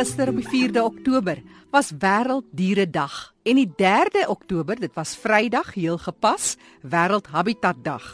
Gister op die 4de Oktober was Wêrelddieredag en die 3de Oktober, dit was Vrydag, heel gepas, Wêreldhabitatdag.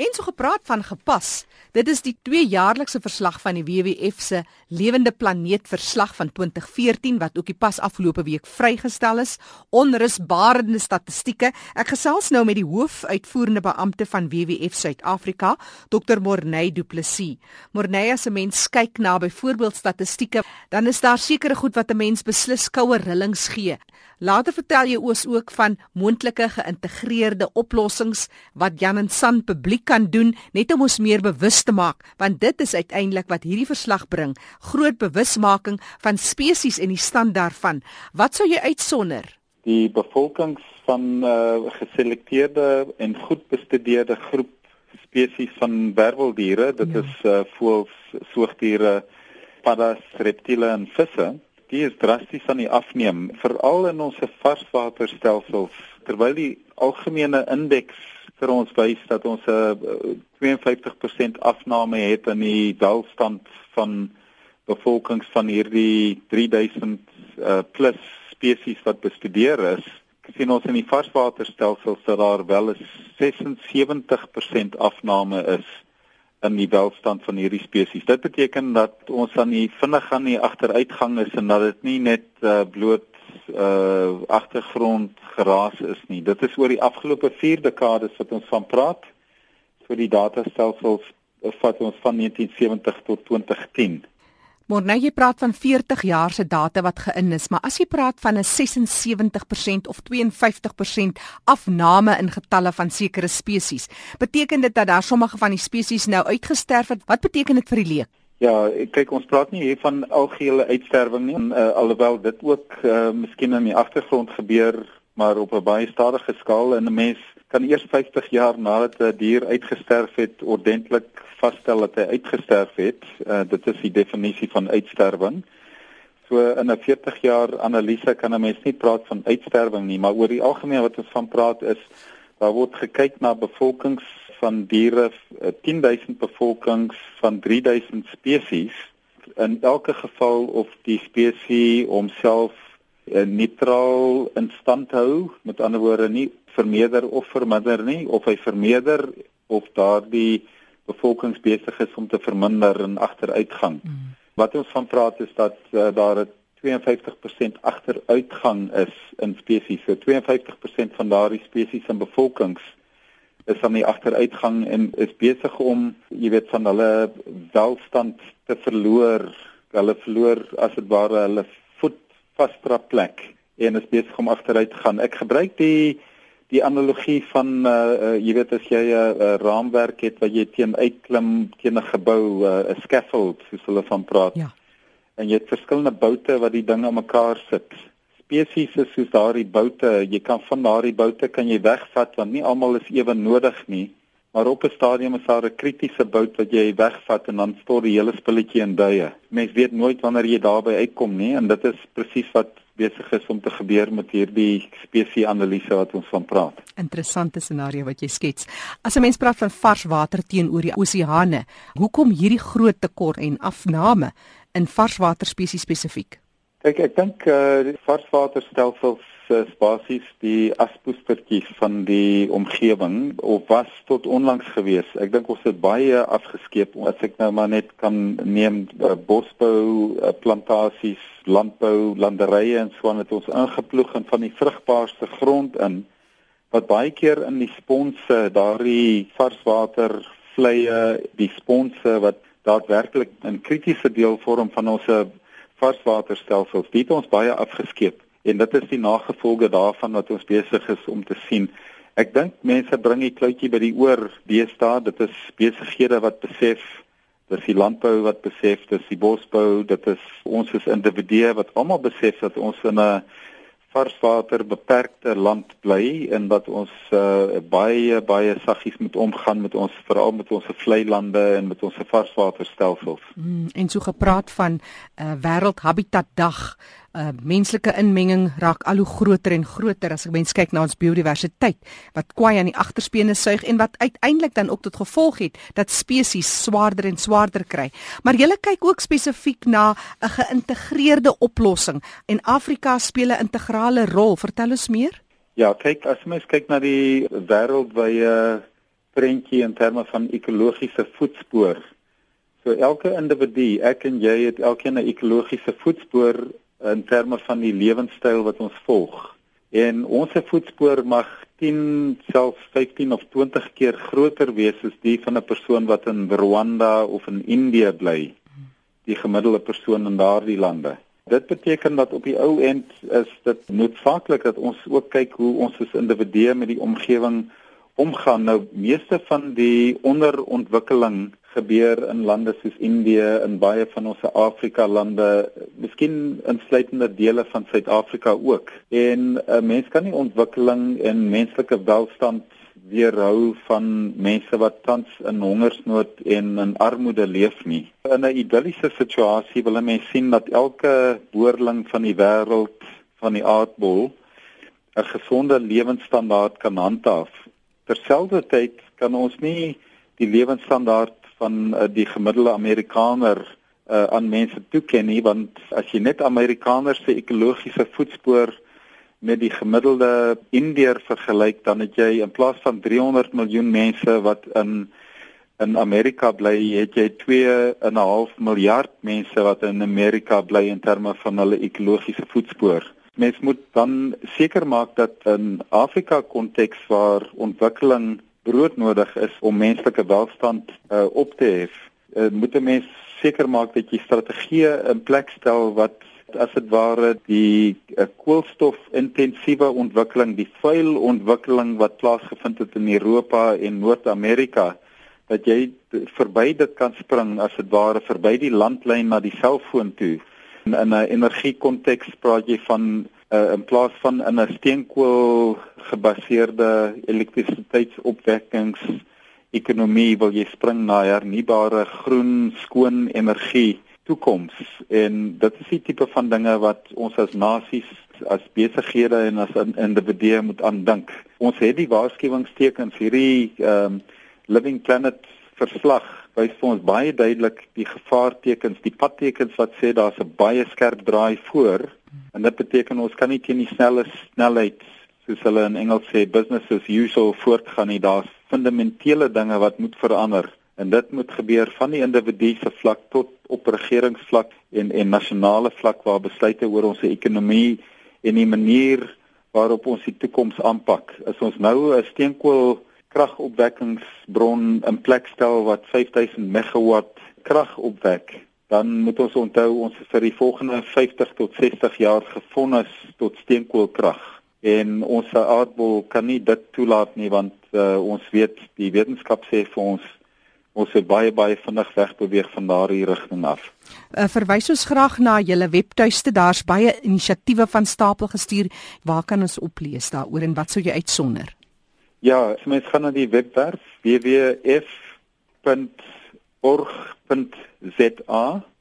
En so gepraat van gepas, dit is die tweejaarlikse verslag van die WWF se Lewende Planeet verslag van 2014 wat ook die pas afgelope week vrygestel is. Onrusbarende statistieke. Ek gesels nou met die hoofuitvoerende beampte van WWF Suid-Afrika, Dr. Morney Du Plessis. Morney, as 'n mens kyk na byvoorbeeld statistieke, dan is daar sekere goed wat 'n mens beslis koue rillings gee. Later vertel jy oos ook van moontlike geïntegreerde oplossings wat Jan en San publiek kan doen net om ons meer bewus te maak, want dit is uiteindelik wat hierdie verslag bring, groot bewusmaking van spesies en die stand daarvan. Wat sou jy uitsonder? Die bevolkings van uh, geselekteerde en goed bestudeerde groep spesies van werweldiere, dit ja. is uh, voëls, soogdiere, paddas, reptiele en visse die is drasties aan die afneem veral in ons varswaterstelsels terwyl die algemene indeks vir ons wys dat ons 'n 52% afname het in die welstand van bevolkings van hierdie 3000 uh, plus spesies wat bestudeer is sien ons in die varswaterstelsels dat daar wel 'n 76% afname is in die welstand van hierdie spesies. Dit beteken dat ons aan die vinnig gaan die agteruitgang is en dat dit nie net uh, bloot uh agtergrond geraas is nie. Dit is oor die afgelope 4 dekades wat ons van praat. So die datastelsels vat ons van 1970 tot 2010. Maar nou jy praat van 40 jaar se data wat geïn is, maar as jy praat van 'n 76% of 52% afname in getalle van sekere spesies, beteken dit dat daar sommige van die spesies nou uitgesterf het? Wat beteken dit vir die leek? Ja, kyk ons praat nie hier van algehele uitsterwing nie, uh, alhoewel dit ook uh, miskien in die agtergrond gebeur, maar op 'n baie stadige skaal en 'n mens kan eers 50 jaar nadat 'n dier uitgesterf het ordentlik vasstel dat hy uitgesterf het. Uh, dit is die definisie van uitsterwing. So in 'n 40 jaar analise kan 'n mens nie praat van uitsterwing nie, maar oor die algemeen wat ons van praat is daar word gekyk na bevolkings van diere, 10000 uh, bevolkings van 3000 spesies. In elke geval of die spesies homself uh, neutraal in stand hou, met ander woorde nie vermeerder of verminder nie of hy vermeerder of daardie bevolking besig is om te verminder en agteruitgang. Mm. Wat ons van praat is dat uh, daar 'n 52% agteruitgang is in spesies. So 52% van daardie spesies en bevolkings is aan die agteruitgang en is besig om, jy weet, van hulle welstand te verloor. Hulle verloor as dit ware hulle vasdra plek en is besig om agteruit te gaan. Ek gebruik die die analogie van uh, uh jy weet as jy 'n uh, uh, raamwerk het wat jy teen uitklim teen 'n gebou 'n uh, scaffold soos hulle van praat. Ja. En jy het verskillende boute wat die dinge aan mekaar sit. Spesies is soos daardie boute, jy kan van daardie boute kan jy wegvat want nie almal is ewe nodig nie. Maar op 'n stadium is daar 'n kritiese bout wat jy wegvat en dan stort die hele spulletjie in duie. Mens weet nooit wanneer jy daarby uitkom nie en dit is presies wat besig is om te gebeur met hierdie spesieanalise wat ons van praat. Interessante scenario wat jy skets. As 'n mens praat van vars water teenoor die oseane, hoekom hierdie groot tekort en afname in varswater spesies spesifiek? Kyk, ek dink eh uh, varswaterstelsels is basies die aspoestertjies van die omgewing of was tot onlangs gewees. Ek dink ons het baie afgeskeep as ek nou maar net kan neem uh, bosbou, uh, plantasies, landbou, landerye en so aan het ons ingeploeg in van die vrugbaarste grond in wat baie keer in die sponse, daardie varswater vleie, die sponse wat daadwerklik 'n kritiese deel vorm van ons varswaterstelsels, dit ons baie afgeskeep en dit is die nagevolge daarvan wat ons besig is om te sien. Ek dink mense bring die kloutjie by die oor deesdae. Dit is besighede wat besef dis die landbou wat besef dis die bosbou dit is ons is individue wat almal besef dat ons in 'n varswater beperkte land bly en dat ons uh, baie baie saggies moet omgaan met ons veral met ons vlei lande en met ons varswaterstelsels. Mm, en so gepraat van 'n uh, wêreldhabitat dag uh, menslike inmenging raak al hoe groter en groter as ek mens kyk na ons biodiversiteit wat kwai aan die agterspene suig en wat uiteindelik dan ook tot gevolg het dat spesies swaarder en swaarder kry. Maar jy kyk ook spesifiek na 'n geïntegreerde oplossing en Afrika speel 'n integrale rol. Vertel ons meer. Ja, kyk as mens kyk na die wêreldwye prentjie in terme van ekologiese voetspoor. So elke individu, ek en jy het elkeen 'n ekologiese voetspoor in terme van die lewenstyl wat ons volg. En ons voetspoor mag 10 selfs 15 of 20 keer groter wees as die van 'n persoon wat in Rwanda of in Indië bly. Die gemiddelde persoon in daardie lande. Dit beteken dat op die ou end is dit noodsaaklik dat ons ook kyk hoe ons as individue met die omgewing omgaan. Nou meeste van die onderontwikkeling gebeur in lande soos Indië en baie van ons Afrika lande, miskien insluitende dele van Suid-Afrika ook. En 'n uh, mens kan nie ontwikkeling en menslike welstand weerhou van mense wat tans in hongersnood en in armoede leef nie. In 'n idilliese situasie wil 'n mens sien dat elke boerling van die wêreld van die aardbol 'n gesonde lewensstandaard kan handhaaf terselfdertyd kan ons nie die lewensstandaard van uh, die gemiddelde Amerikaner uh, aan mense toeken nie want as jy net Amerikaners se ekologiese voetspoor met die gemiddelde Indiër vergelyk dan het jy in plaas van 300 miljoen mense wat in in Amerika bly het jy 2.5 miljard mense wat in Amerika bly in terme van hulle ekologiese voetspoor mens moet dan seker maak dat in Afrika konteks waar ontwikkeling broodnodig is om menslike welstand uh, op te hef, uh, moet 'n mens seker maak dat jy strategieë in plek stel wat as dit ware die uh, koolstof-intensiewe ontwikkeling, die vuil ontwikkeling wat plaasgevind het in Europa en Noord-Amerika dat jy verby dit kan spring as dit ware verby die landlyn na die selfoon toe in 'n energiekonteks praat jy van uh, in plaas van in 'n steenkool gebaseerde elektrisiteitsopwekkings ekonomie wil jy spring na hernubare groen skoon energie toekoms en dit is die tipe van dinge wat ons as nasies as besighede en as individue moet aandink. Ons het die waarskuwingstekens hierdie um, living planet verslag wys vir ons baie duidelik die gevaartekens, die padtekens wat sê daar's 'n baie skerp draai voor en dit beteken ons kan nie teen die snelle snelheid soos hulle in Engels sê business as usual voortgaan nie. Daar's fundamentele dinge wat moet verander en dit moet gebeur van die individu se vlak tot op regeringsvlak en en nasionale vlak waar besluite oor ons ekonomie en die manier waarop ons die toekoms aanpak. As ons nou 'n steenkool kragopwekkingsbron in plek stel wat 5000 megawatt krag opwek, dan moet ons onthou ons is vir die volgende 50 tot 60 jaar gefonnis tot steenkoolkrag en ons aardbol kan nie dit toelaat nie want uh, ons weet die wetenskap sê vir ons ons moet baie baie vinnig wegbeweeg van daardie rigting af. Uh, verwys ons graag na julle webtuiste. Daar's baie inisiatiewe van stapel gestuur. Waar kan ons oplees daaroor en wat sou jy uitsonder? Ja, as mens gaan na die webwerf www.f.org.za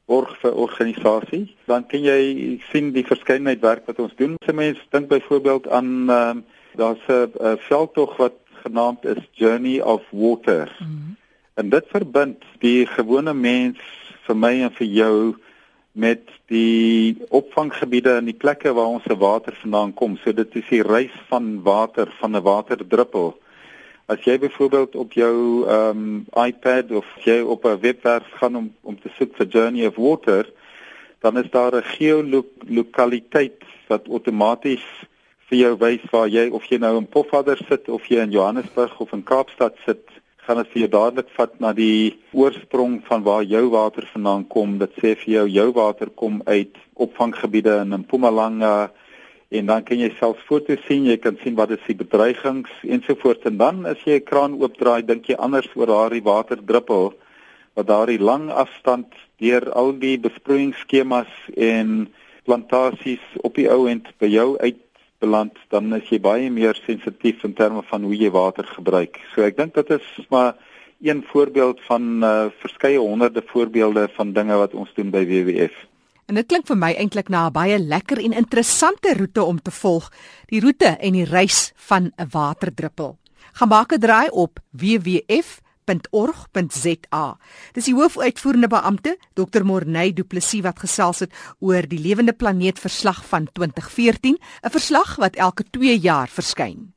org vir organisasie, dan kan jy sien die verskeidenheid werk wat ons doen. As mens dink byvoorbeeld aan ehm uh, daar's 'n veldtog wat genaamd is Journey of Water. Mm -hmm. En dit verbind die gewone mens vir my en vir jou met die opvanggebiede en die plekke waar ons se water vandaan kom. So dit is die reis van water van 'n waterdruppel. As jy byvoorbeeld op jou ehm um, iPad of jy op 'n webwerf gaan om om te soek vir Journey of Water, dan is daar 'n geolokaliteit wat outomaties vir jou wys waar jy of jy nou in Pofadder sit of jy in Johannesburg of in Kaapstad sit gaan dit vir jou dadelik vat na die oorsprong van waar jou water vandaan kom. Dit sê vir jou jou water kom uit opvanggebiede in Mpumalanga en dan kan jy self foto's sien, jy kan sien wat is die bedreigings ensovoorts en dan as jy 'n kraan oopdraai, dink jy anders oor daardie waterdruppel wat daardie lang afstand deur al die besproeiingsskemas en plantasies op die ou end by jou uit beland, dan is jy baie meer sensitief in terme van hoe jy water gebruik. So ek dink dit is maar een voorbeeld van uh, verskeie honderde voorbeelde van dinge wat ons doen by WWF. En dit klink vir my eintlik na 'n baie lekker en interessante roete om te volg, die roete en die reis van 'n waterdruppel. Gaan maak 'n draai op wwf.org.za. Dis die hoofuitvoerende beampte, Dr. Morney Du Plessis wat gesels het oor die Lewende Planeet verslag van 2014, 'n verslag wat elke 2 jaar verskyn.